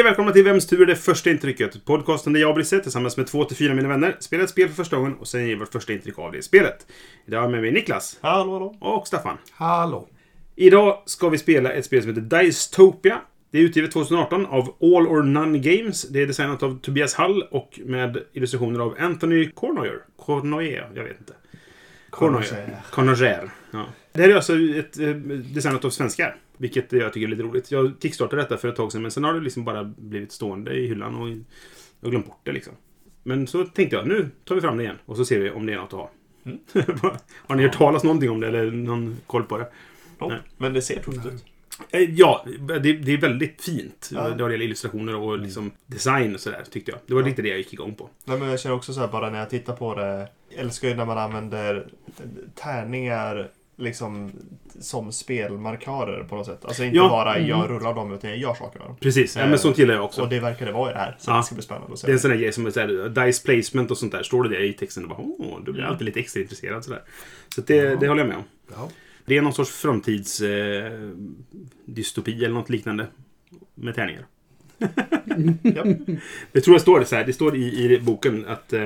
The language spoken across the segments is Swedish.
Hej välkomna till Vems tur är det första intrycket? Podcasten där jag och Brisse tillsammans med två till fyra mina vänner spelar ett spel för första gången och sen ger vårt första intryck av det spelet. Idag har jag med mig Niklas Hallå, hallå. och Staffan. Hallå. Idag ska vi spela ett spel som heter Dicetopia. Det är utgivet 2018 av All or None Games. Det är designat av Tobias Hall och med illustrationer av Anthony Cornoyer. Cornoyer, jag vet inte. Cornoyer. Cornoyer. Ja. Det här är alltså ett eh, designat av svenskar. Vilket jag tycker är lite roligt. Jag kickstartade detta för ett tag sedan men sen har det liksom bara blivit stående i hyllan och jag glömt bort det liksom. Men så tänkte jag, nu tar vi fram det igen och så ser vi om det är något att ha. har ni hört talas någonting om det eller någon koll på det? Ja, Nej. men det ser tufft ut. Eh, Ja, det, det är väldigt fint. Ja. Det har gäller illustrationer och liksom design och sådär, tyckte jag. Det var lite det jag gick igång på. Nej, men jag känner också så här bara när jag tittar på det. Jag älskar ju när man använder tärningar liksom som spelmarkörer på något sätt. Alltså inte Ja. bara jag rullar dem utan jag gör saker med dem. Precis, ja, men sånt gillar jag också. Och det verkar det vara i det här. Så Ja. det ska bli spännande att Det är en se. sån där grej som är dice placement och sånt där. Står det det i texten, bara, åh, då blir jag alltid lite extra intresserad sådär. Så det, det håller jag med om. Ja. Det är någon sorts framtids eh, eller något liknande. Med tärningar. Ja. Det tror jag står det så här. Det står i, i boken att eh,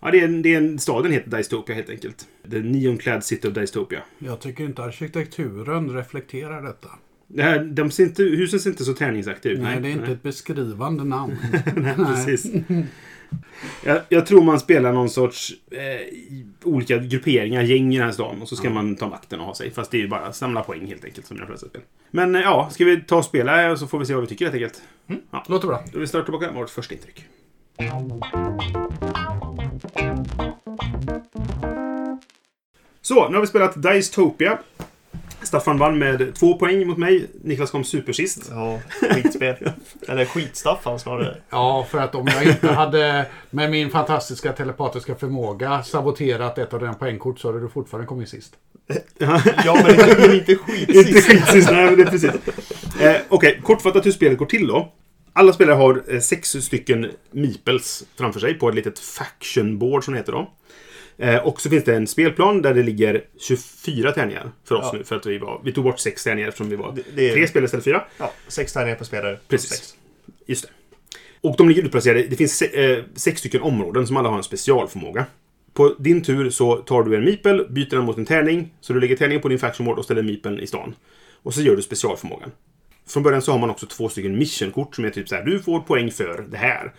ja, det är, en- det är en, staden heter Dystopia helt enkelt. The Neon Clad City of Dystopia. Jag tycker inte arkitekturen reflekterar detta. Det här, de ser inte, husen ser inte så tärningsaktiga ut. Nej, det är inte ett beskrivande namn. Nej, precis. Jag, jag tror man spelar någon sorts eh, olika grupperingar, gäng i den här stan. Och så ska man ta makten och ha sig. Fast det är ju bara att samla poäng helt enkelt som i de flesta spel. Men eh, ja, ska vi ta och spela så får vi se vad vi tycker helt enkelt. Ja. Låter bra. Då vi startar tillbaka med vårt första intryck. Så, nu har vi spelat Dicetopia. Staffan vann med två poäng mot mig. Niklas kom supersist. Ja, skitspel. Eller skitstaffan snarare. Ja, för att om jag inte hade med min fantastiska telepatiska förmåga saboterat ett av dina poängkort så hade du fortfarande kommit sist. Ja, men inte, men inte Inte skitsist. skitsist, nej men det är precis. Eh, Okej, kortfattat hur spelet går till då. Alla spelare har eh, sex stycken meeples framför sig på ett litet faction board som det heter då. Eh, och så finns det en spelplan där det ligger 24 tärningar för oss Ja. nu. För att vi, var, vi tog bort sex tärningar eftersom vi var Det- det är- tre spelare istället för fyra. Ja, sex tärningar per spelare. Precis. Sex. Just det. Och de ligger utplacerade. Det finns se, eh, sex stycken områden som alla har en specialförmåga. På din tur så tar du en meeple, byter den mot en tärning. Så du lägger tärningen på din faction board och ställer meeplen i stan. Och så gör du specialförmågan. Från början så har man också två stycken missionkort som är typ så här. Du får poäng för det här.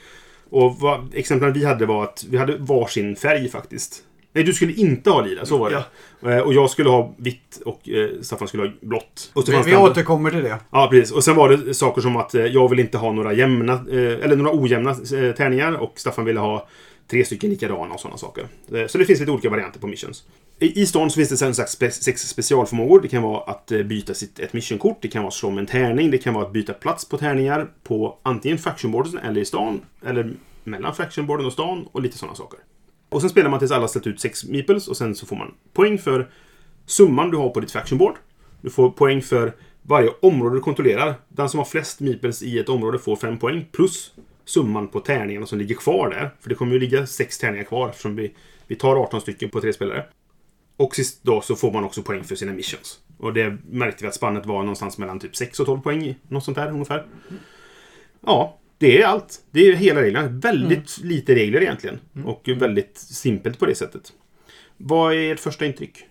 Och vad, exemplen vi hade var att vi hade varsin färg faktiskt. Nej, du skulle inte ha lila, så var det. Eh, Och jag skulle ha vitt och eh, Staffan skulle ha blått. Och så Vi, vi återkommer till det. Ja, precis. Och sen var det saker som att eh, jag vill inte ha några jämna, eller några ojämna tärningar och Staffan ville ha tre stycken likadana och sådana saker. Så det finns lite olika varianter på missions. I, stan så finns det sen sagt sex specialförmågor. Det kan vara att byta sitt, ett missionkort, det kan vara att slå med en tärning, det kan vara att byta plats på tärningar på antingen factionboarden eller i stan, eller mellan factionboarden och stan och lite sådana saker. Och sen spelar man tills alla ställt ut sex meeples och sen så får man poäng för summan du har på ditt Faction Board. Du får poäng för varje område du kontrollerar. Den som har flest meeples i ett område får fem poäng. Plus summan på tärningarna som ligger kvar där. För det kommer ju ligga sex tärningar kvar eftersom vi, vi tar 18 stycken på tre spelare. Och sist då så får man också poäng för sina missions. Och det märkte vi att spannet var någonstans mellan typ 6 och 12 poäng. Något sånt där ungefär. Ja, det är allt. Det är hela reglerna. Väldigt lite regler egentligen. Och väldigt simpelt på det sättet. Vad är ert första intryck?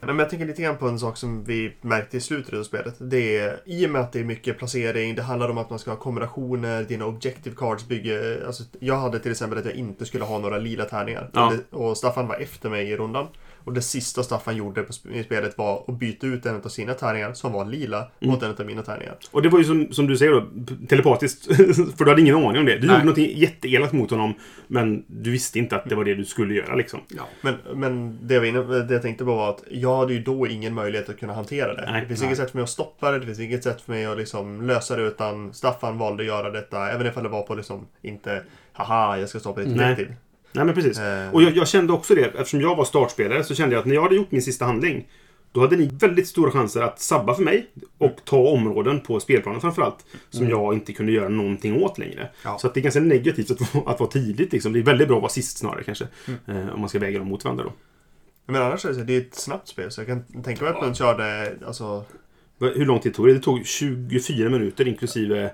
Men jag tänker lite grann på en sak som vi märkte i slutet av spelet. Det är, I och med att det är mycket placering, det handlar om att man ska ha kombinationer, dina objective cards bygger... Alltså, jag hade till exempel att jag inte skulle ha några lila tärningar. Ja. Och Staffan var efter mig i rundan. Och det sista Staffan gjorde i spelet var att byta ut en av sina tärningar, som var lila, mot en av mina tärningar. Och det var ju som, som du säger då, telepatiskt. för du hade ingen aning om det. Du Nej. gjorde något jätteelakt mot honom, men du visste inte att det var det du skulle göra liksom. Ja. Men, men det, jag inne, det jag tänkte på var att jag hade ju då ingen möjlighet att kunna hantera det. Nej. det finns Nej. inget sätt för mig att stoppa det, det finns inget sätt för mig att liksom lösa det utan Staffan valde att göra detta, även ifall det var på liksom inte haha, jag ska stoppa ditt Nej. objektiv. Nej men precis. Eh. Och jag, jag kände också det, eftersom jag var startspelare så kände jag att när jag hade gjort min sista handling då hade ni väldigt stora chanser att sabba för mig och ta områden på spelplanen framförallt. Som jag inte kunde göra någonting åt längre. Ja. Så att det är ganska negativt att, vara- att vara tidigt. Liksom. Det är väldigt bra att vara sist snarare kanske. Eh, om man ska väga dem mot varandra då. Men annars är det, det är ett snabbt spel så jag kan tänka mig att man körde alltså, Hur lång tid tog det? Det tog 24 minuter inklusive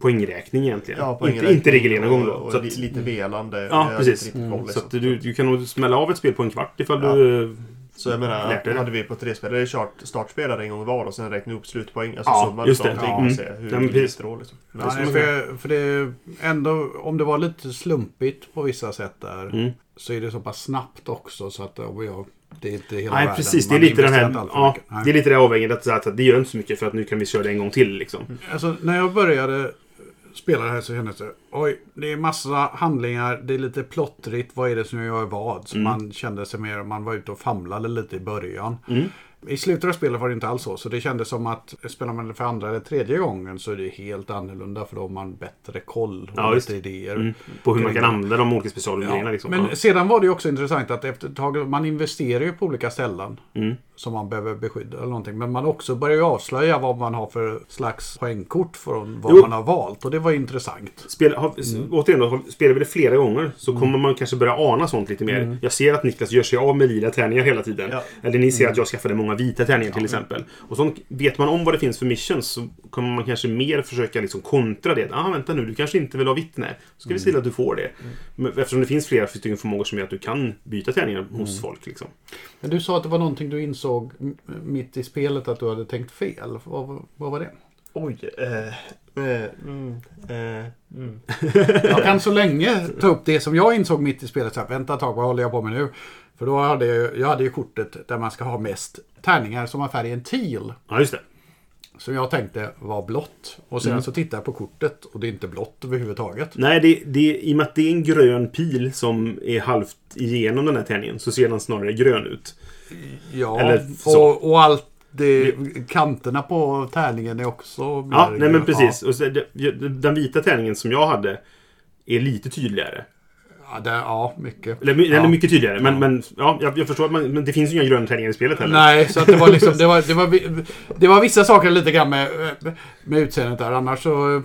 poängräkning egentligen. ja, inte, poängräkning inte reglerande gång då. och, och Så att, li- lite velande. Ja, Jag är precis. inte riktigt koll, så liksom. att du, du kan nog smälla av ett spel på en kvart ifall Ja. du... eh, Så jag menar, det. hade vi på tre spelare kört startspelare en gång var och sen räkna upp slutpoäng, alltså Ja, summan just det. Ja. se hur Ja, det då liksom. Ja, nej, för, för det ändå, om det var lite slumpigt på vissa sätt där, Mm. så är det så pass snabbt också så att oh, ja, det är inte hela Nej, världen. precis. Det är lite den här... Ja, mycket. Det är lite det avvägningen. Att, att, att det gör inte så mycket för att nu kan vi köra det en gång till liksom. Alltså, när jag började spela det här så kändes det, oj, det är massa handlingar, det är lite plottrigt, vad är det som jag gör vad? Så man kände sig mer, man var ute och famlade lite i början. Mm. I slutet av spelet var det inte alls så, så det kändes som att spelar man det för andra eller tredje gången så är det helt annorlunda för då har man bättre koll och Ja, lite idéer. Mm. På hur man kan använda de olika specialgrejerna Ja, liksom. men ja. sedan var det också intressant att efter ett tag, man investerar ju på olika ställen. Mm. Som man behöver beskydda eller någonting. Men man också börjar ju avslöja vad man har för slags poängkort från vad Jo. man har valt. Och det var intressant. Spel, har, Mm. Återigen spelar vi det flera gånger så kommer man kanske börja ana sånt lite mer. Mm. Jag ser att Niklas gör sig av med lila tärningar hela tiden. Ja. Eller ni ser Mm. att jag skaffade många vita tärningar till exempel. Och sånt, vet man om vad det finns för missions så kommer man kanske mer försöka liksom kontra det. Ah, vänta nu, du kanske inte vill ha vitt. Nej, så ska vi Mm. se till att du får det. Men eftersom det finns flera stycken förmågor som gör att du kan byta tärningar Mm. hos folk. Liksom. Men du sa att det var någonting du insåg mitt i spelet att du hade tänkt fel. Vad, vad var det? Oj. Eh, eh, mm, eh, mm. Jag kan så länge ta upp det som jag insåg mitt i spelet. Så här, Vänta ett tag, vad håller jag på med nu? För då hade jag, jag hade ju kortet där man ska ha mest tärningar som har färgen teal. Ja, just det. Som jag tänkte var blått. Och sen så tittar jag på kortet och det är inte blått överhuvudtaget. Nej, det, det, i och med att det är en grön pil som är halvt igenom den här tärningen så ser den snarare grön ut. Ja, Eller och, och allt det, kanterna på tärningen är också Ja, nej men precis. Och så, det, den vita tärningen som jag hade är lite tydligare. Ja, det, ja mycket. Eller, ja. eller mycket tydligare. Men, men ja, jag, jag förstår att man, men det finns ju inga gröna tärningar i spelet heller. Nej, så det var liksom, det var, det var, vi- det var vissa saker lite grann med, med utseendet där. Annars så,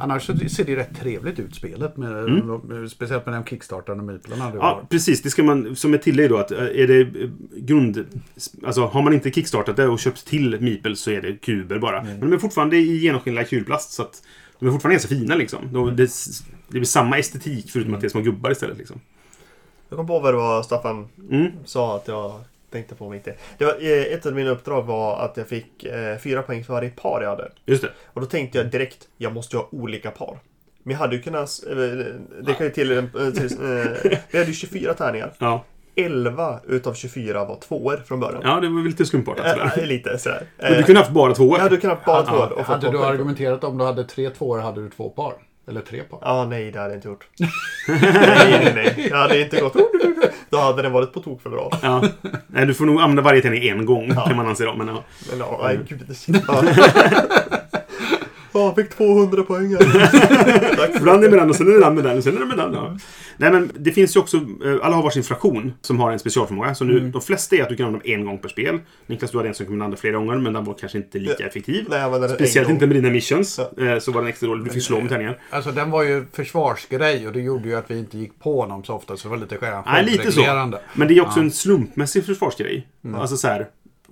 annars så ser det rätt trevligt ut spelet. Med, med, speciellt med de kickstartande miplarna. Det Mm. Ja, var. precis. Det ska man, som ett tillägg då, att eh, är det eh, grund... Alltså, har man inte kickstartat det och köpt till Meeple så är det kuber bara. Mm. Men de är fortfarande i genomskinlig kulplast, så att de är fortfarande ganska fina liksom. Mm. De, det, det blir samma estetik, förutom att det är små gubbar istället liksom. Jag kom på vad det var Staffan Mm. sa att jag tänkte på mitt i. det. Var, eh, ett av mina uppdrag var att jag fick eh, fyra poäng för varje par jag hade. Just det. Och då tänkte jag direkt, jag måste ju ha olika par. Men jag hade ju kunnat... eh, Det kan ju till... eh, till eh, vi hade ju 24 tärningar. Ja. 11 utav 24 var tvåor från början. ja, det var väl lite slumpartat Äh, sådär. äh, lite sådär. Men du Eh, kunde haft bara två. Jag hade kunnat bara tvåor och fått hade två du poäng. argumenterat om du hade tre tvåor hade du två par? Eller tre par? Ja, nej det hade jag inte gjort. nej, nej, nej. Jag hade inte gått... Då hade den varit på tok för bra. Ja. Nej, du får nog använda varje tärning en gång, kan man anse då. Men, ja. Men ja, nej gud. Ja. Ja, jag fick 200 poäng Ibland är det med den och sen är det den med den och sen är det med den. Ja. Nej men det finns ju också, eh, alla har varsin fraktion som har en specialförmåga. Så nu, de flesta är att du kan använda dem en gång per spel. Niklas, du hade en som kunde använda flera gånger men den var kanske inte lika effektiv. Nej, Speciellt inte med dina missions. Ja. eh, Så var den extra dålig. Du fick slå med tärningar. Alltså den var ju försvarsgrej och det gjorde ju att vi inte gick på honom så ofta. Så det var lite själva Nej, lite så. självreglerande. Men det är också Ja. en slumpmässig försvarsgrej. Alltså så här.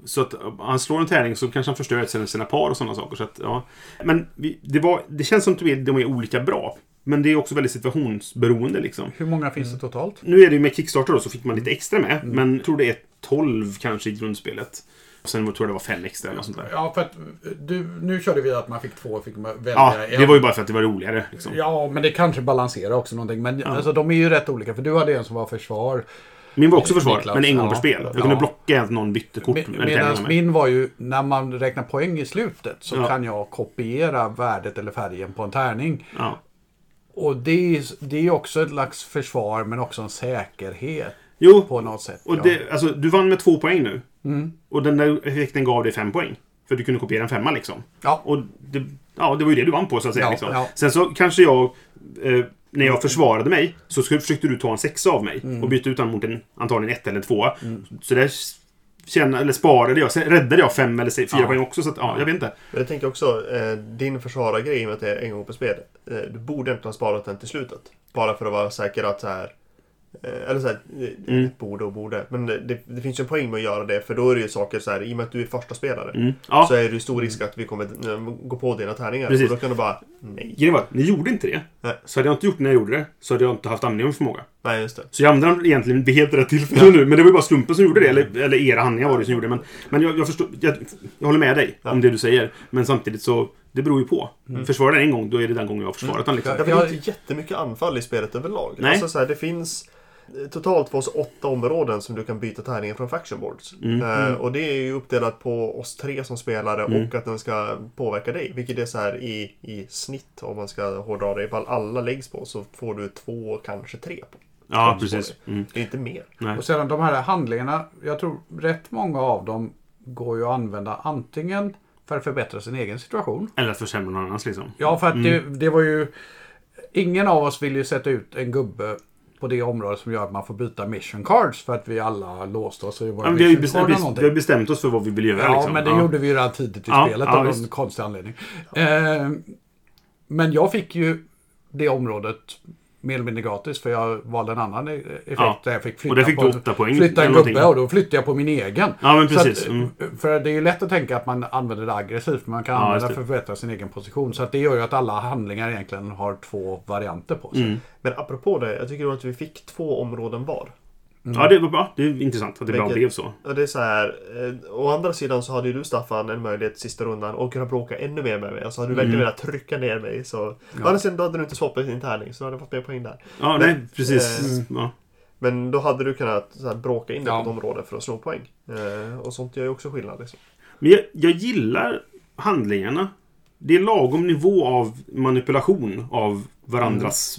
Så att eh, han slår en tärning så kanske han förstör ett sina, sina par och sådana saker. Så att, ja. Men vi, det, var, det känns som att de är, olika bra. Men det är också väldigt situationsberoende liksom. Hur många finns det totalt? Nu är det ju med Kickstarter då, så fick man lite extra med. Men jag tror det är 12 kanske i grundspelet. Och sen tror jag det var 5 extra eller något sånt där. Ja, för att du, nu körde vi att man fick två fick man välja Ja, en. det var ju bara för att det var roligare. Liksom. Ja, men det kanske balanserar också någonting. Men alltså, de är ju rätt olika. För du hade en som var försvar. Min var också försvar, Niklas, men en gång per ja. spel. Jag Ja. kunde blocka att någon bytte kort. Med- Medan min var ju, när man räknar poäng i slutet så Ja. kan jag kopiera värdet eller färgen på en tärning. Ja. Och det är, det är också ett slags försvar men också en säkerhet Jo, på något sätt. och det, alltså, du vann med två poäng nu. Mm. Och den där effekten gav dig fem poäng. För du kunde kopiera en femma liksom. Ja. Och det, ja, det var ju det du vann på så att säga. Ja, liksom. ja. Sen så kanske jag, eh, när jag försvarade mig, så försökte du ta en sexa av mig. Mm. Och byta ut den mot en antagligen ett eller en tvåa. Så där känna, eller sparade jag. Räddade jag fem eller fyra Ja. poäng också. Så att, ja, jag vet inte. Men jag tänker också, eh, din försvarargrej med att det är en gång per spel. Eh, du borde inte ha sparat den till slutet. Bara för att vara säker att så här... Eh, eller så här, eh, Mm. borde och borde. Men det, det, finns ju en poäng med att göra det. För då är det ju saker så här, i och med att du är första spelare. Mm. Ja, Så är det ju stor risk att vi kommer eh, gå på dina tärningar. Precis. Och då kan du bara, nej. grejen var att ni gjorde inte det. Nej. Så hade jag inte gjort det när jag gjorde det, så hade jag inte haft användning för förmåga. Nej, just det. Så jag använde den egentligen vid helt rätt tillfälle nu. Men det var ju bara slumpen som gjorde det. Eller, eller era handlingar var det som gjorde det. Men, men jag, jag förstår. Jag, jag håller med dig Ja. om det du säger. Men samtidigt så, det beror ju på. Mm. Försvarar den en gång, då är det den gången jag har försvarat den. Liksom. Det Jag- är inte jättemycket anfall i spelet överlag. Nej. Alltså så här, det finns eh, totalt för oss åtta områden som du kan byta tärningar från faction boards. Mm. Eh, och det är ju uppdelat på oss tre som spelare Mm. och att den ska påverka dig. Vilket är så här i, i snitt om man ska hårdra det. Ifall alla läggs på så får du två, kanske tre på. Ja, precis. Mm. Det är inte mer. Nej. Och sedan de här handlingarna, jag tror rätt många av dem går ju att använda antingen för att förbättra sin egen situation. Eller att försämra någon annans liksom. Ja, för att det, Mm. det var ju... Ingen av oss vill ju sätta ut en gubbe på det område som gör att man får byta mission cards för att vi alla låste oss i våra Ja, vi, har ju bestämt, vi, har bestämt oss för vad vi vill göra. Ja, liksom. men det ja. gjorde vi ju redan tidigt i Ja, spelet av någon konstig anledning. Eh, men jag fick ju det området mer eller mindre gratis för jag valde en annan e- effekt Ja. där jag fick flytta Och där fick på, du åtta poäng flytta en gubbe och då flyttade jag på min egen. Ja, men precis. Att, Mm. För det är ju lätt att tänka att man använder det aggressivt, men man kan Ja, använda det det. för att förbättra sin egen position. Så att det gör ju att alla handlingar egentligen har två varianter på sig. Mm. Men apropå det, jag tycker att vi fick två områden var. Ja, det var bra. Det är intressant att det bara Vilket- blev så. Och det är så här, eh, å andra sidan så hade ju du Staffan en möjlighet sista rundan att kunna bråka ännu mer med mig. Alltså hade du verkligen velat trycka ner mig så... Å andra sidan då hade du inte swappat din tärning så då hade du fått mer poäng där. Ja, Men, nej, precis. eh, Ja. Men då hade du kunnat så här, bråka in dig Ja. på ett område för att slå poäng. Eh, och sånt gör ju också skillnad liksom. Men jag, jag gillar handlingarna. Det är lagom nivå av manipulation av varandras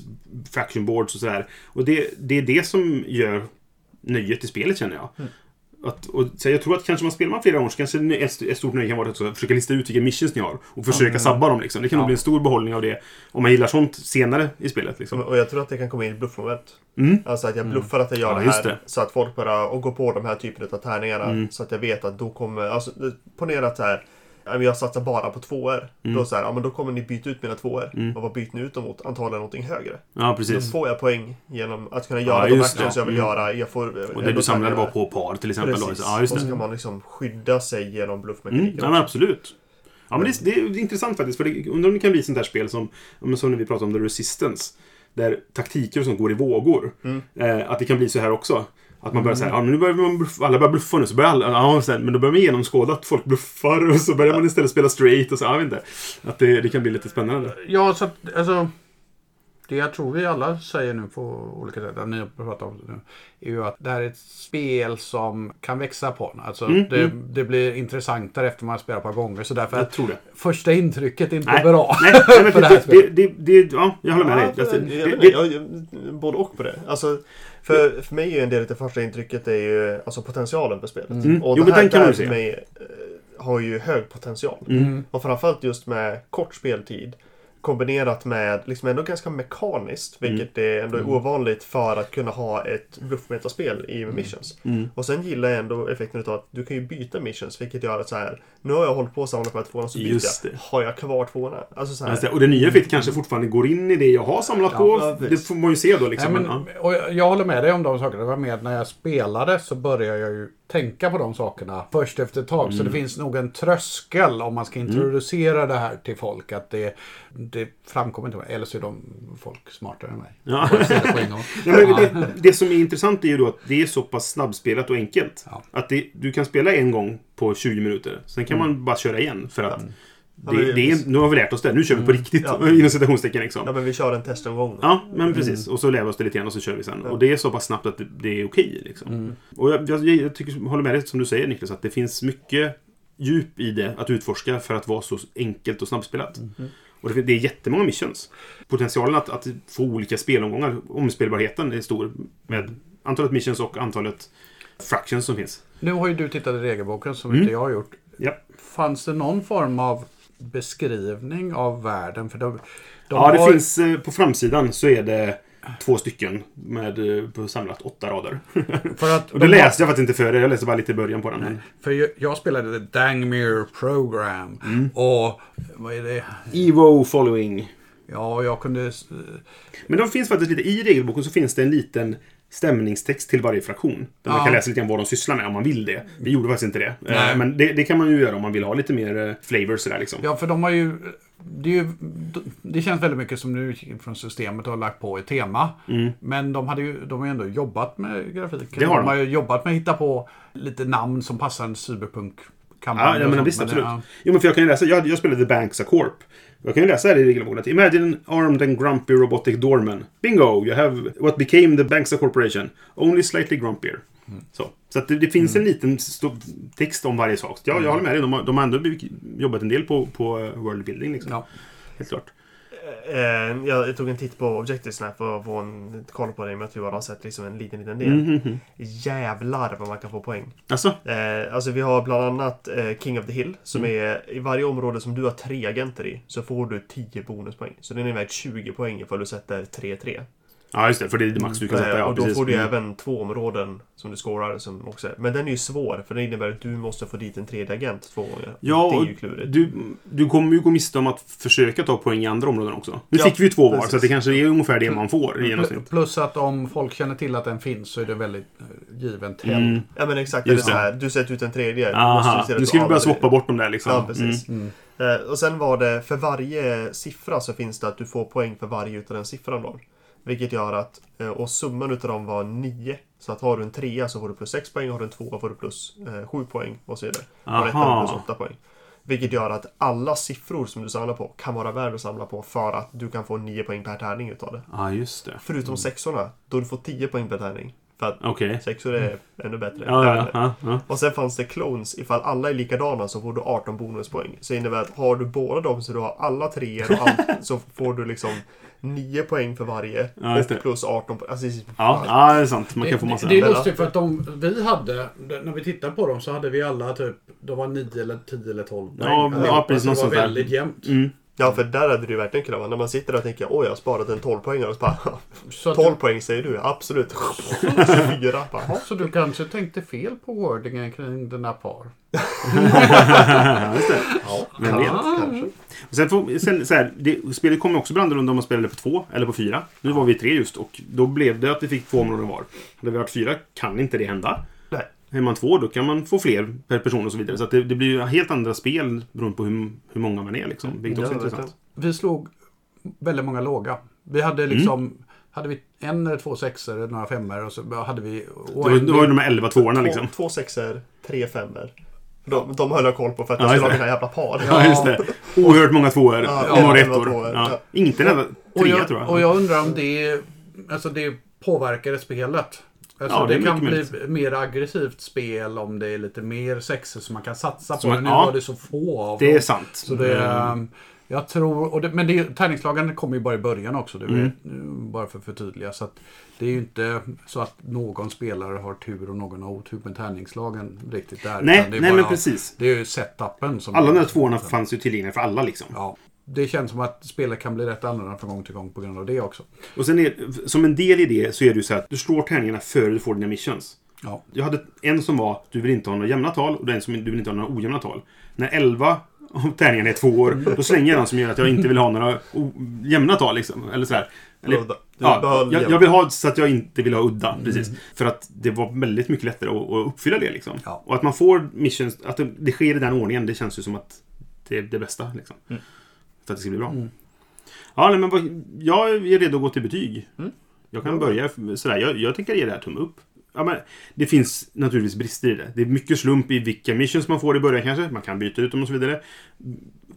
faction boards och sådär. Och det, det är det som gör nöjet i spelet känner jag. Att, och, så jag tror att kanske man spelar man flera gånger så kanske ett, stort nöje kan vara att försöka lista ut vilka missions ni har. Och försöka sabba dem liksom. Det kan nog Ja. bli en stor behållning av det. Om man gillar sånt senare i spelet liksom. Och jag tror att det kan komma in i bluffmoment. Mm. Alltså att jag bluffar att jag gör Ja, det här. det. Så att folk bara och går på de här typen av tärningarna. Mm. Så att jag vet att då kommer... Alltså, ponera att så här, jag satsar bara på tvåor. Mm. Då, så här, ja, men då kommer ni byta ut mina tvåor. Och vad byter ni ut dem mot? Antagligen någonting högre. Ja, Då precis. får jag poäng genom att kunna Ja, göra de just actions jag vill Mm. göra. Jag får, Och det du samlade var på par till exempel. Då. Precis. Ja, just och så kan man liksom skydda sig genom Mm, bluffmekaniken. ja, men absolut. Ja, men det, det är intressant faktiskt. För det, undrar om det kan bli sånt här spel som, ja, som när vi pratade om The Resistance. Där taktiker sånt går i vågor. Mm. Eh, att det kan bli så här också. Att man börjar säga, ja men nu börjar man bluffa, alla börjar bluffa nu. Så börjar alla, ja, så här, men då börjar man genomskåda att folk bluffar och så börjar man istället spela straight och så, jag vet inte. Att det, det kan bli lite spännande. Ja, så att, alltså. Det jag tror vi alla säger nu på olika sätt, att ni har pratat om det nu, är ju att det här är ett spel som kan växa på en. Alltså, Mm, det, mm. det blir intressantare efter man har spelat ett par gånger. Så därför Jag tror det. första intrycket är inte Nej, bra. Nej, nej men för det det, det, spelet. det, det, ja, jag håller med dig. Ja, Alltså, jag, jag, jag, jag, både och på det. Alltså, för, för mig är ju en del av det första intrycket är ju alltså potentialen på spelet. Mm. Och Jo, det men här den kan där man ju för se. mig eh, har ju hög potential. Mm. Och framförallt just med kort speltid. Kombinerat med liksom ändå ganska mekaniskt, Mm. vilket är ändå är ovanligt för att kunna ha ett bluffmetaspel i missions. Mm. Och sen gillar jag ändå effekten av att du kan ju byta missions, vilket gör att så här. Nu har jag hållit på att samla på tvåorna, så byter jag. Har jag kvar tvåorna? Alltså så här. Alltså, och det nya effektet kanske fortfarande går in i det jag har samlat Ja, på. ja, det får man ju se då liksom. Nej, men, ja. och jag- jag håller med dig om de sakerna. Det var med att när jag spelade så började jag ju tänka på de sakerna först efter ett tag. Så Mm. det finns nog en tröskel om man ska introducera det här till folk. Att det, det framkommer inte. Eller så är de folk smartare än mig. Ja. Ja, det, det som är intressant är ju då att det är så pass snabbspelat och enkelt. Ja. Att det, du kan spela en gång på 20 minuter. Sen kan man bara köra igen. För att Ja, det, det är, nu har vi lärt oss det. Nu kör vi på riktigt. Ja. Inom citationstecken liksom. Ja, men vi kör en testomgång. Ja, men precis. Och så lär vi oss det lite grann och så kör vi sen. Ja. Och det är så pass snabbt att det, är okej. liksom. Och jag, jag, jag tycker, håller med dig som du säger Niklas, att det finns mycket djup i det att utforska för att vara så enkelt och snabbspelat. Och det, det är jättemånga missions. Potentialen att, att få olika spelomgångar, omspelbarheten är stor med antalet missions och antalet fractions som finns. Nu har ju du tittat i regelboken som Mm. inte jag har gjort. Ja, Fanns det någon form av beskrivning av världen? För de, de ja det har- finns eh, på framsidan så är det två stycken med eh, på samlat åtta rader. För att Och de det har- läste jag faktiskt inte före, jag läste bara lite i början på den. För jag, jag spelade The Dangmere Program. Mm. Och vad är det? Evo following. Ja, jag kunde... Men de finns faktiskt lite, i regelboken så finns det en liten stämningstext till varje fraktion. Där man kan läsa lite grann vad de sysslar med om man vill det. Vi gjorde faktiskt inte det. Nej. Eh, Men det, det kan man ju göra om man vill ha lite mer eh, flavor sådär liksom. Ja, för de har ju... Det, ju, det känns väldigt mycket som nu från systemet och har lagt på ett tema. Men de, hade ju, de har ju ändå jobbat med grafiken. Mm. Det har de. de har ju jobbat med att hitta på lite namn som passar en cyberpunk-kampanj. Ja, ja men visst, absolut. ja. Jo, men för jag kan ju läsa, jag, jag spelade The Banks a Corp. Jag kan ju läsa här i regelboken Imagine an armed and grumpy robotic doorman. Bingo! You have what became the Banksa Corporation. Only slightly grumpier. Så, så att det, det finns en liten text om varje sak. Ja, jag håller med dig. De har, de har ändå jobbat en del på, på eh, worldbuilding. Liksom. Ja. Helt klart. Eh, jag, tog en titt på Objective Snap att få en koll på det. Men jag tror jag har sett liksom en liten, liten del. Mhm. Jävlar vad man kan få poäng. Alltså, Eh, alltså vi har bland annat eh, King of the Hill. Som Mm. är i varje område som du har tre agenter i. Så får du 10 bonuspoäng. Så den är värd 20 poäng ifall du sätter 3-3. Ja just det. För det är det max du kan sätta. Eh, Ja, och då precis. får du Mm. även två områden som du scorar som också Men den är ju svår för det innebär att du måste få dit en tredje agent två gånger. Ja, det är ju klurigt. du, du kommer ju gå miste om att försöka ta poäng i andra områden också. Nu Ja, fick vi ju två var, precis. så det kanske är ungefär det man får i genomsnitt. Plus att om folk känner till att den finns så är det väldigt eh, given tell. Mm. Ja men exakt, Just det så här, du sätter ut en tredje. Aha, nu ska vi börja swappa bort dem där liksom. Ja, precis. Mm. Eh, och sen var det, för varje siffra så finns det att du får poäng för varje utav den siffran då. Vilket gör att, eh, och summan utav dem var 9. Så att har du en trea så får du plus 6 poäng, har du en tvåa får du plus 7 poäng och så vidare. Har du plus 8 poäng. Vilket gör att alla siffror som du samlar på kan vara värda att samla på för att du kan få 9 poäng per tärning utav det. Ja, just det. Förutom sexorna, då du får 10 poäng per tärning. För att Okej. sexor är ännu bättre. Ja, ja, ja, ja. Och sen fanns det clones. Ifall alla är likadana så får du 18 bonuspoäng. Så innebär att har du båda dem så du har alla treor och allt så får du liksom 9 poäng för varje. Ja, och plus 18 poäng. Alltså, Ja, ja, det är sant. Man kan Det, få massa... det, det är lustigt för att de vi hade, när vi tittade på dem så hade vi alla typ, de var 9 eller 10 eller 12 poäng. Ja, ja, precis, så något Det var väldigt jämnt. Mm. Ja, för där hade det ju verkligen kunnat vara. När man sitter där och tänker oj, jag har sparat en 12 poäng och så bara Så, att 12 du, poäng säger du? Absolut. 24. Bara, så du kanske tänkte fel på wordingen kring dina par? Ja, just det. ja, Vem vet? kanske. Sen, får, sen så här, det, spelet kommer också bli annorlunda om man spelade på två eller på fyra. Nu var vi tre just och då blev det att vi fick två områden var. Hade vi varit fyra kan inte det hända. Är man två då kan man få fler per person och så vidare. Så det, det blir ju helt andra spel beroende på hur, hur många man är. Liksom, vilket också är intressant. Vi slog väldigt många låga. Vi hade liksom, hade vi en eller två sexor, några femmor och så hade vi... Och Det var, en- det var ju de här 11 tvåorna liksom. Två, två sexor, tre femmor. De, de höll jag koll på för att Ja, jag skulle ha mina jävla par. Ja, just det. Oerhört många tvåor Ja, och några elva ettor. Ja. ja. Inte en enda trea tror jag. Och jag undrar om det, alltså det påverkar spelet. Alltså Ja, det är det, kan bli mer aggressivt spel om det är lite mer sexer som man kan satsa på. Så man- nu ja. var det så få av Det är dem. sant. Så det, Mm. ehm, jag tror, och det, men det, tärningslagen kommer ju bara i början också. Det är Mm. Bara för att förtydliga. Så att det är ju inte så att någon spelare har tur och någon har otur med tärningslagen riktigt där. Nej, är nej bara, men precis. Det är ju setupen som... Alla de här tvåorna fanns ju tillgängliga för alla liksom. Ja. Det känns som att spelet kan bli rätt annorlunda från gång till gång på grund av det också. Och sen är, som en del i det så är det ju så här att du slår tärningarna före du får dina missions. Ja. Jag hade en som var du vill inte ha några jämna tal och en som du vill inte ha några ojämna tal. När 11 av tärningarna är tvåor, då slänger jag den som gör att jag inte vill ha några jämna tal liksom. Eller sådär. Eller, ja, jag, jag vill ha så att jag inte vill ha udda. Precis. För att det var väldigt mycket lättare att, att uppfylla det liksom. Ja. Och att man får missions, att det, det sker i den ordningen, det känns ju som att det är det bästa. Liksom. För att det ska bli bra. Ja, nej, men jag är redo att gå till betyg. Jag kan börja sådär. Jag, jag tänker ge det här tumme upp. Ja, men det finns naturligtvis brister i det. Det är mycket slump i vilka missions man får i början kanske. Man kan byta ut dem och så vidare.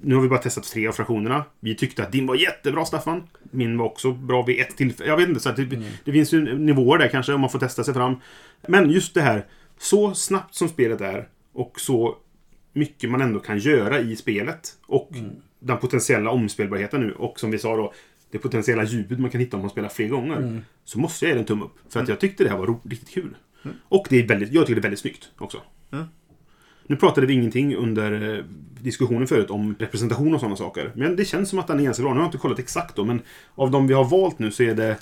nu har vi bara testat tre av fraktionerna. Vi tyckte att din var jättebra, Staffan. Min var också bra vid ett tillfälle. Jag vet inte, så att det, det finns ju nivåer där kanske om man får testa sig fram. Men just det här, så snabbt som spelet är och så mycket man ändå kan göra i spelet. Och den potentiella omspelbarheten nu. Och som vi sa då, det potentiella djupet man kan hitta om man spelar fler gånger. Så måste jag ge det en tumme upp. För att jag tyckte det här var riktigt kul. Och det är väldigt, jag tycker det är väldigt snyggt också. Nu pratade vi ingenting under eh, diskussionen förut om representation och sådana saker. Men det känns som att den är ganska bra. Nu har jag inte kollat exakt då, men av de vi har valt nu så är det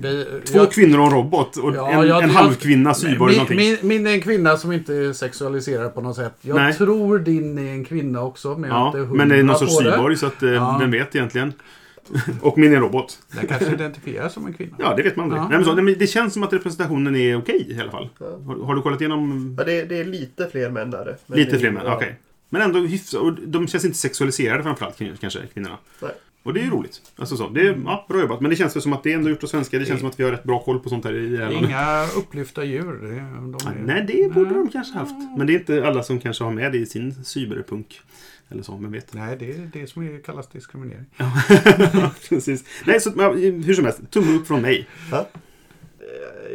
Vi, två jag- kvinnor och en robot. Och Ja, en, jag- en jag- halvkvinna, cyborg eller min, min, min är en kvinna som inte är sexualiserad på något sätt. Jag Nej. tror din är en kvinna också. Men, jag är Ja, inte hundra men det är någon sorts det. cyborg så att eh, Ja. vem vet egentligen. och min är en robot. Den kanske identifieras som en kvinna. Ja, det vet man aldrig. Ja. Nej, men så, det känns som att representationen är okej i alla fall. Har, har du kollat igenom Ja, det, det är lite fler män där. lite fler män? ja. Okej. Men ändå hyfsat. De känns inte sexualiserade framförallt kanske, kvinnorna. Nej. Och det är ju roligt. Alltså så. Det är, ja, bra jobbat. Men det känns väl som att det är ändå gjort av svenskar. Det känns som att vi har rätt bra koll på sånt här i det här landet. Inga upplyfta djur. Det, de är, Nej, det borde de kanske haft. Men det är inte alla som kanske har med det i sin cyberpunk. Eller så, men vet. Nej, det är det som är, kallas diskriminering. Precis. Nej, så, hur som helst. Tumme upp från mig.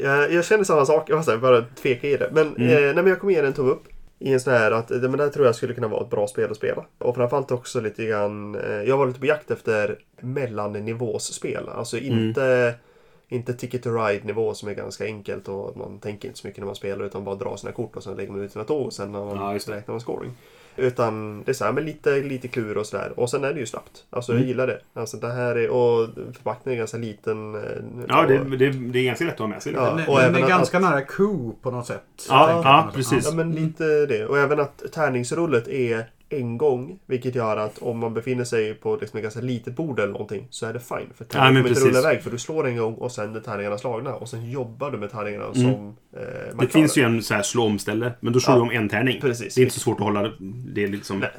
Jag, jag känner samma sak, jag bara tveka i det. Men, Mm. eh, nej, men jag kommer ge den en tumme upp. I en sån här att men det tror jag skulle kunna vara ett bra spel att spela. Och framförallt också lite grann, eh, jag var lite på jakt efter mellannivåsspel. Alltså Mm. inte, inte Ticket to Ride-nivå som är ganska enkelt och man tänker inte så mycket när man spelar utan bara drar sina kort och sen lägger man ut sina tåg och sen när man Ja, räknar man scoring. Utan det är så här med lite, lite klur och sådär. Och sen är det ju snabbt. Alltså Mm. jag gillar det. Alltså det här är, och förpackningen är ganska liten. eh, Ja, och- det, det, det är ganska lätt att ha med sig. Ja. Den, och den även är att- ganska nära Q på något sätt. Ja, ja, precis. Ja, men lite det. Och även att tärningsrullet är en gång. Vilket gör att om man befinner sig på liksom ett ganska litet bord eller någonting så är det fine. För tärningen kommer inte rulla iväg. För du slår en gång och sen är tärningarna slagna. Och sen jobbar du med tärningarna som eh, man Det finns ju en så här slå omställe, men då slår Ja. du om en tärning. Precis. Det är inte så svårt att hålla det liksom... Nej.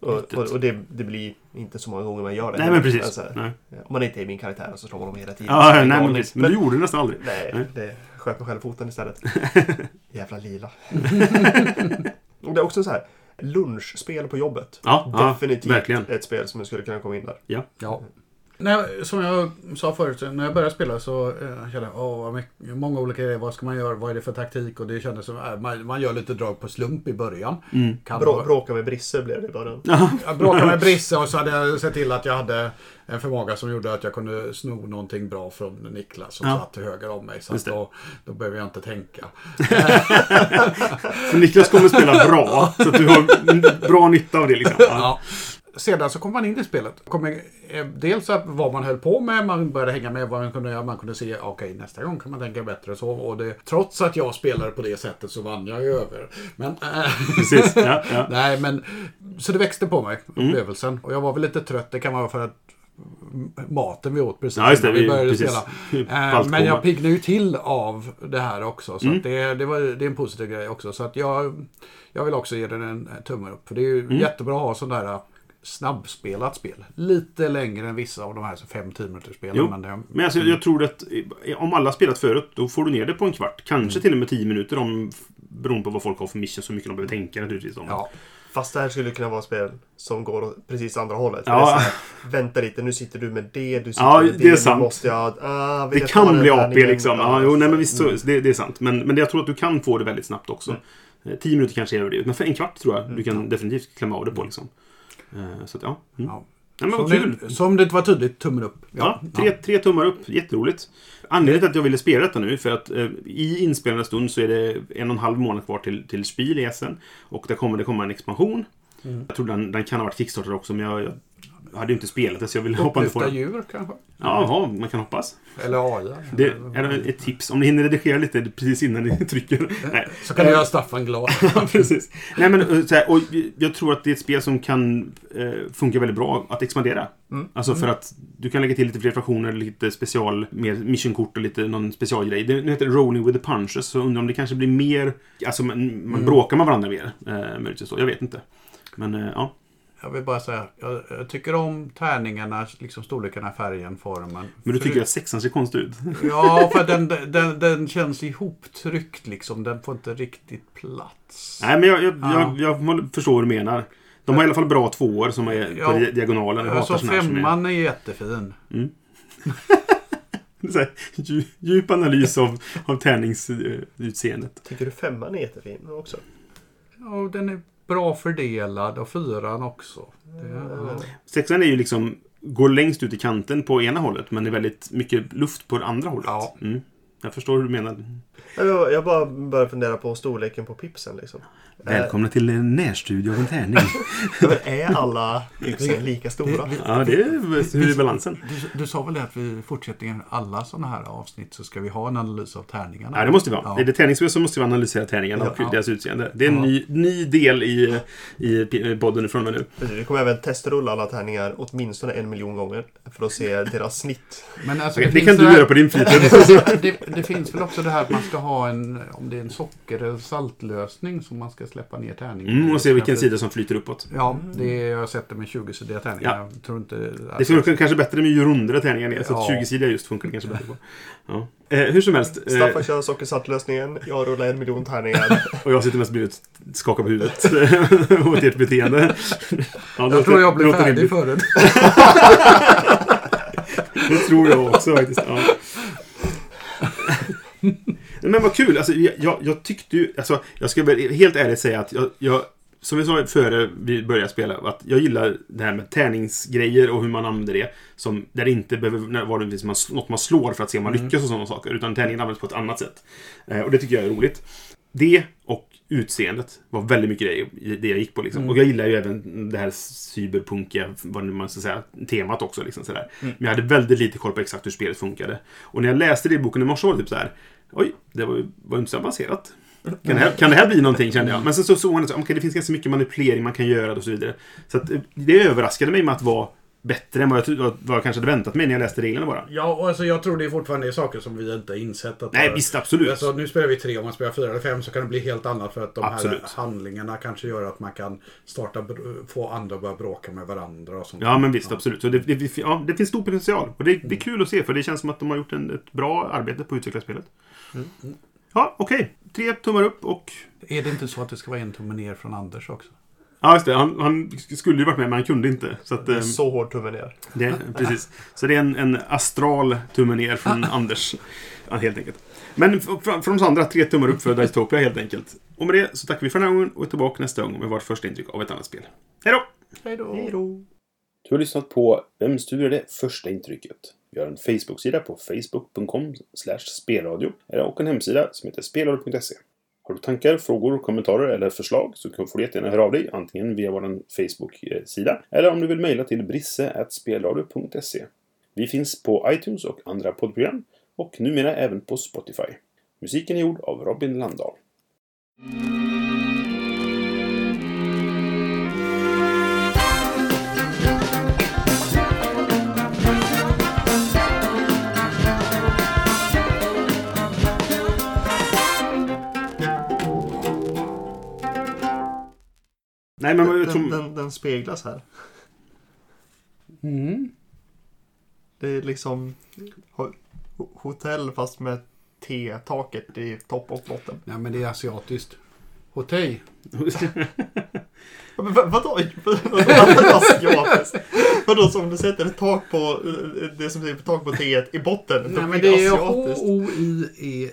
Och, och, och det, det blir inte så många gånger man gör det. Nej, men precis. Alltså, Nej. om man inte är min karaktär så slår man dem hela tiden. Ja, nej, men precis. Men du gjorde det nästan aldrig. Nej, Nej. det sköt mig själv foten istället. Jävla lila. och det är också så här. Lunchspel på jobbet. Ja, ja, Definitivt verkligen. ett spel som skulle kunna komma in där. Ja. Ja. När, jag- som jag sa förut, när jag började spela så eh, kände jag åh, mycket, många olika grejer. Vad ska man göra? Vad är det för taktik? Och det kändes som äh, man, man gör lite drag på slump i början. Mm. Kan Brå, bråka med Brisse blev det i början. Jag bråkade med Brisse och så hade jag sett till att jag hade en förmåga som gjorde att jag kunde sno någonting bra från Niklas som Ja. satt till höger om mig. Så att då, då behöver jag inte tänka. Niklas kommer spela bra, så att du har bra nytta av det liksom. Ja. Sedan så kom man in i spelet. Kom, eh, dels vad man höll på med, man började hänga med vad man kunde göra. Man kunde se, okej nästa gång kan man tänka bättre så. Och det, trots att jag spelade på det sättet så vann jag ju över. Men, äh, Precis. Ja, ja. nej men, så det växte på mig, Mm. upplevelsen. Och jag var väl lite trött, det kan vara för att maten vi åt precis Ja, det, vi vi- började precis. spela. Eh. Men jag piggade ju till av det här också. Så Mm. det, det, var, det är en positiv grej också. Så att jag, jag vill också ge den en tumme upp. För det är Mm. ju jättebra att ha sån där snabbspelat spel. Lite längre än vissa av de här 5-10 minuters spelen. Jo, Men det, Men alltså, jag tror att om alla spelat förut, då får du ner det på en kvart. Kanske Mm. till och med tio minuter om, beroende på vad folk har för mission, så mycket de behöver tänka naturligtvis. Om. ja, Fast det här skulle kunna vara ett spel som går precis andra hållet. Ja. Det är så här, vänta lite, nu sitter du med det, du sitter Ja, med det är nu sant. Måste jag, ah, Det jag kan bli AP liksom. Ja, jo, nej, men visst, så, Mm. det, det är sant. Men, men jag tror att du kan få det väldigt snabbt också. Eh, Tio minuter kanske är det. Men för en kvart tror jag du kan definitivt klämma av det på. Liksom. Eh, Så att, ja. Mm. ja. Nej, men vad kul! det, som det var tydligt, tummen upp. Ja, tre, tre tummar upp. Jätteroligt. Anledningen till att jag ville spela detta nu, för att eh, i inspelande stund så är det en och en halv månad kvar till, till Spiel i Essen. Och där kommer det komma en expansion. Mm. Jag tror den, den kan ha varit Kickstarter också, men jag, jag hade ju inte spelat det, så jag ville hoppa inte på Upplyfta den. djur kanske? Jaha, man kan hoppas. Eller AI. Det är ett tips. Om ni hinner redigera lite precis innan ni trycker. Nej. Så kan du göra Staffan glad. Ja, precis. Nej, men eh, så här, och jag tror att det är ett spel som kan eh, funka väldigt bra att expandera. Alltså för att du kan lägga till lite fler fraktioner, lite special, mer missionkort och lite någon specialgrej. Det det heter Rolling with the Punches, så undrar om det kanske blir mer... Alltså man, man bråkar med varandra mer, eh, möjligtvis så. Jag vet inte. Men eh, ja. Jag vill bara säga, jag, jag tycker om tärningarna, liksom storlekarna, färgen, formen. Men du För- tycker att sexan ser konstig ut? Ja, för den, den, den känns ihoptryckt liksom. Den får inte riktigt plats. Nej, men jag, jag, Ja. jag, jag förstår vad du menar. De har i alla fall bra tvåor som är Ja. på di- diagonalen. Jag Alltså såna här som är- femman är jättefin. Så här, dju- djup analys av, av tärningsutseendet. Tycker du femman är jättefin också? Ja, den är bra fördelad och fyran också. Ja. Sexan är ju liksom, går längst ut i kanten på ena hållet men det är väldigt mycket luft på det andra hållet. Ja. Mm. Jag förstår hur du menar. Jag, bara börjar fundera på storleken på pipsen liksom. Välkomna till en närstudio av en tärning. Är alla pipsen lika stora? ja, det är, hur är balansen? Du, du sa väl det att vi i fortsättningen, alla sådana här avsnitt, så ska vi ha en analys av tärningarna? Ja, det måste vi ha. Ja. Är det tärningsspel så måste vi analysera tärningarna och Ja. deras utseende. Det är en Ja. ny, ny del i, i podden ifrån mig nu. Precis, Vi kommer även testrulla alla tärningar åtminstone en miljon gånger. För att se deras snitt. Men alltså, det finns kan du här- göra på din fritid. det, det finns väl också det här att man ska ha en, om det är en socker eller saltlösning som man ska släppa ner tärningen Mm, och se vilken sida som flyter uppåt. Ja, det är, jag har sett det med 20-sidiga tärningar. Ja. Jag tror inte... Det funkar kanske bättre med ju rundare tärningar är, så att Ja. 20-sidiga just funkar kanske bättre på. Ja. Eh, hur som helst. Eh, Staffan kör sockersaltlösningen, jag rullar en miljon tärningar. och jag sitter mest och skakar på huvudet åt ert beteende. Ja, det Jag tror jag det blev färdig rimligt. förut. Det tror jag också faktiskt. Ja. Men vad kul. Alltså, jag, jag, tyckte ju... Alltså, jag ska helt ärligt säga att jag, jag som vi sa före vi började spela, att jag gillar det här med tärningsgrejer och hur man använder det. Som, där det inte behöver vara något man, slår för att se om man lyckas och sådana saker. Utan tärningen används på ett annat sätt. Eh, och det tycker jag är roligt. Det och utseendet var väldigt mycket det, det jag gick på. Liksom. Och jag gillar ju även det här cyberpunkiga, vad man ska säga, temat också. Liksom, sådär. Men jag hade väldigt lite koll på exakt hur spelet funkade. Och när jag läste det i boken i morse var det typ så här. Oj, det var ju var inte så avancerat. Kan det, här, kan det här bli någonting kände jag. Men sen så såg man att okay, det finns ganska mycket manipulering man kan göra och så vidare. Så att, det överraskade mig med att vara bättre än vad jag, vad jag kanske hade väntat mig när jag läste reglerna bara. Ja, och alltså, jag tror det är fortfarande är saker som vi inte har insett. Att Nej, visst absolut. Alltså, nu spelar vi tre, om man spelar fyra eller fem så kan det bli helt annat för att de Absolut. här handlingarna kanske gör att man kan starta, få andra att börja bråka med varandra och sånt. Ja, men visst, absolut. Så det, det, ja, det finns stor potential. Och det, det är kul att se, för det känns som att de har gjort en, ett bra arbete på att utveckla spelet. Ja, okej. Tre tummar upp och... Är det inte så att det ska vara en tumme ner från Anders också? Ja, just det. Han, han skulle ju varit med, men han kunde inte. Så att, Det är ehm, så hård tumme ner. det, precis. Så det är en, en astral tumme ner från Anders. Ja, helt enkelt. Men från, oss andra, tre tummar upp för Dystopia helt enkelt. Och med det så tackar vi för den här gången och är tillbaka nästa gång med vårt första intryck av ett annat spel. Hej då! Hej då! Hej då! Du har lyssnat på Vem studerar det första intrycket? Vi har en Facebook-sida på facebook.com spelradio och en hemsida som heter spelradio.se. Har du tankar, frågor, kommentarer eller förslag så får du jättegärna höra av dig antingen via vår Facebook-sida eller om du vill mejla till brisse.spelradio.se. Vi finns på iTunes och andra poddprogram och numera även på Spotify. Musiken är gjord av Robin Landahl. Nej, men jag Den, tror... den, den speglas här. Mm. Det är liksom ho- ho- hotell fast med T-taket i topp och botten. Nej, men det är asiatiskt. Hotell. Men vad- Vadå? Vadå som du sätter ett tak på eh, det som är på tak på T i botten? Nej, men det är. H-O-I-E-I.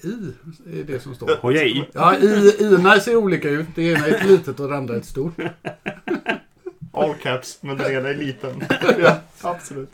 är det som står. Hojej! Ja, i, ina ser olika ut. Det ena är ett litet och det andra är ett stort. All caps, men den ena är liten. ja, absolut.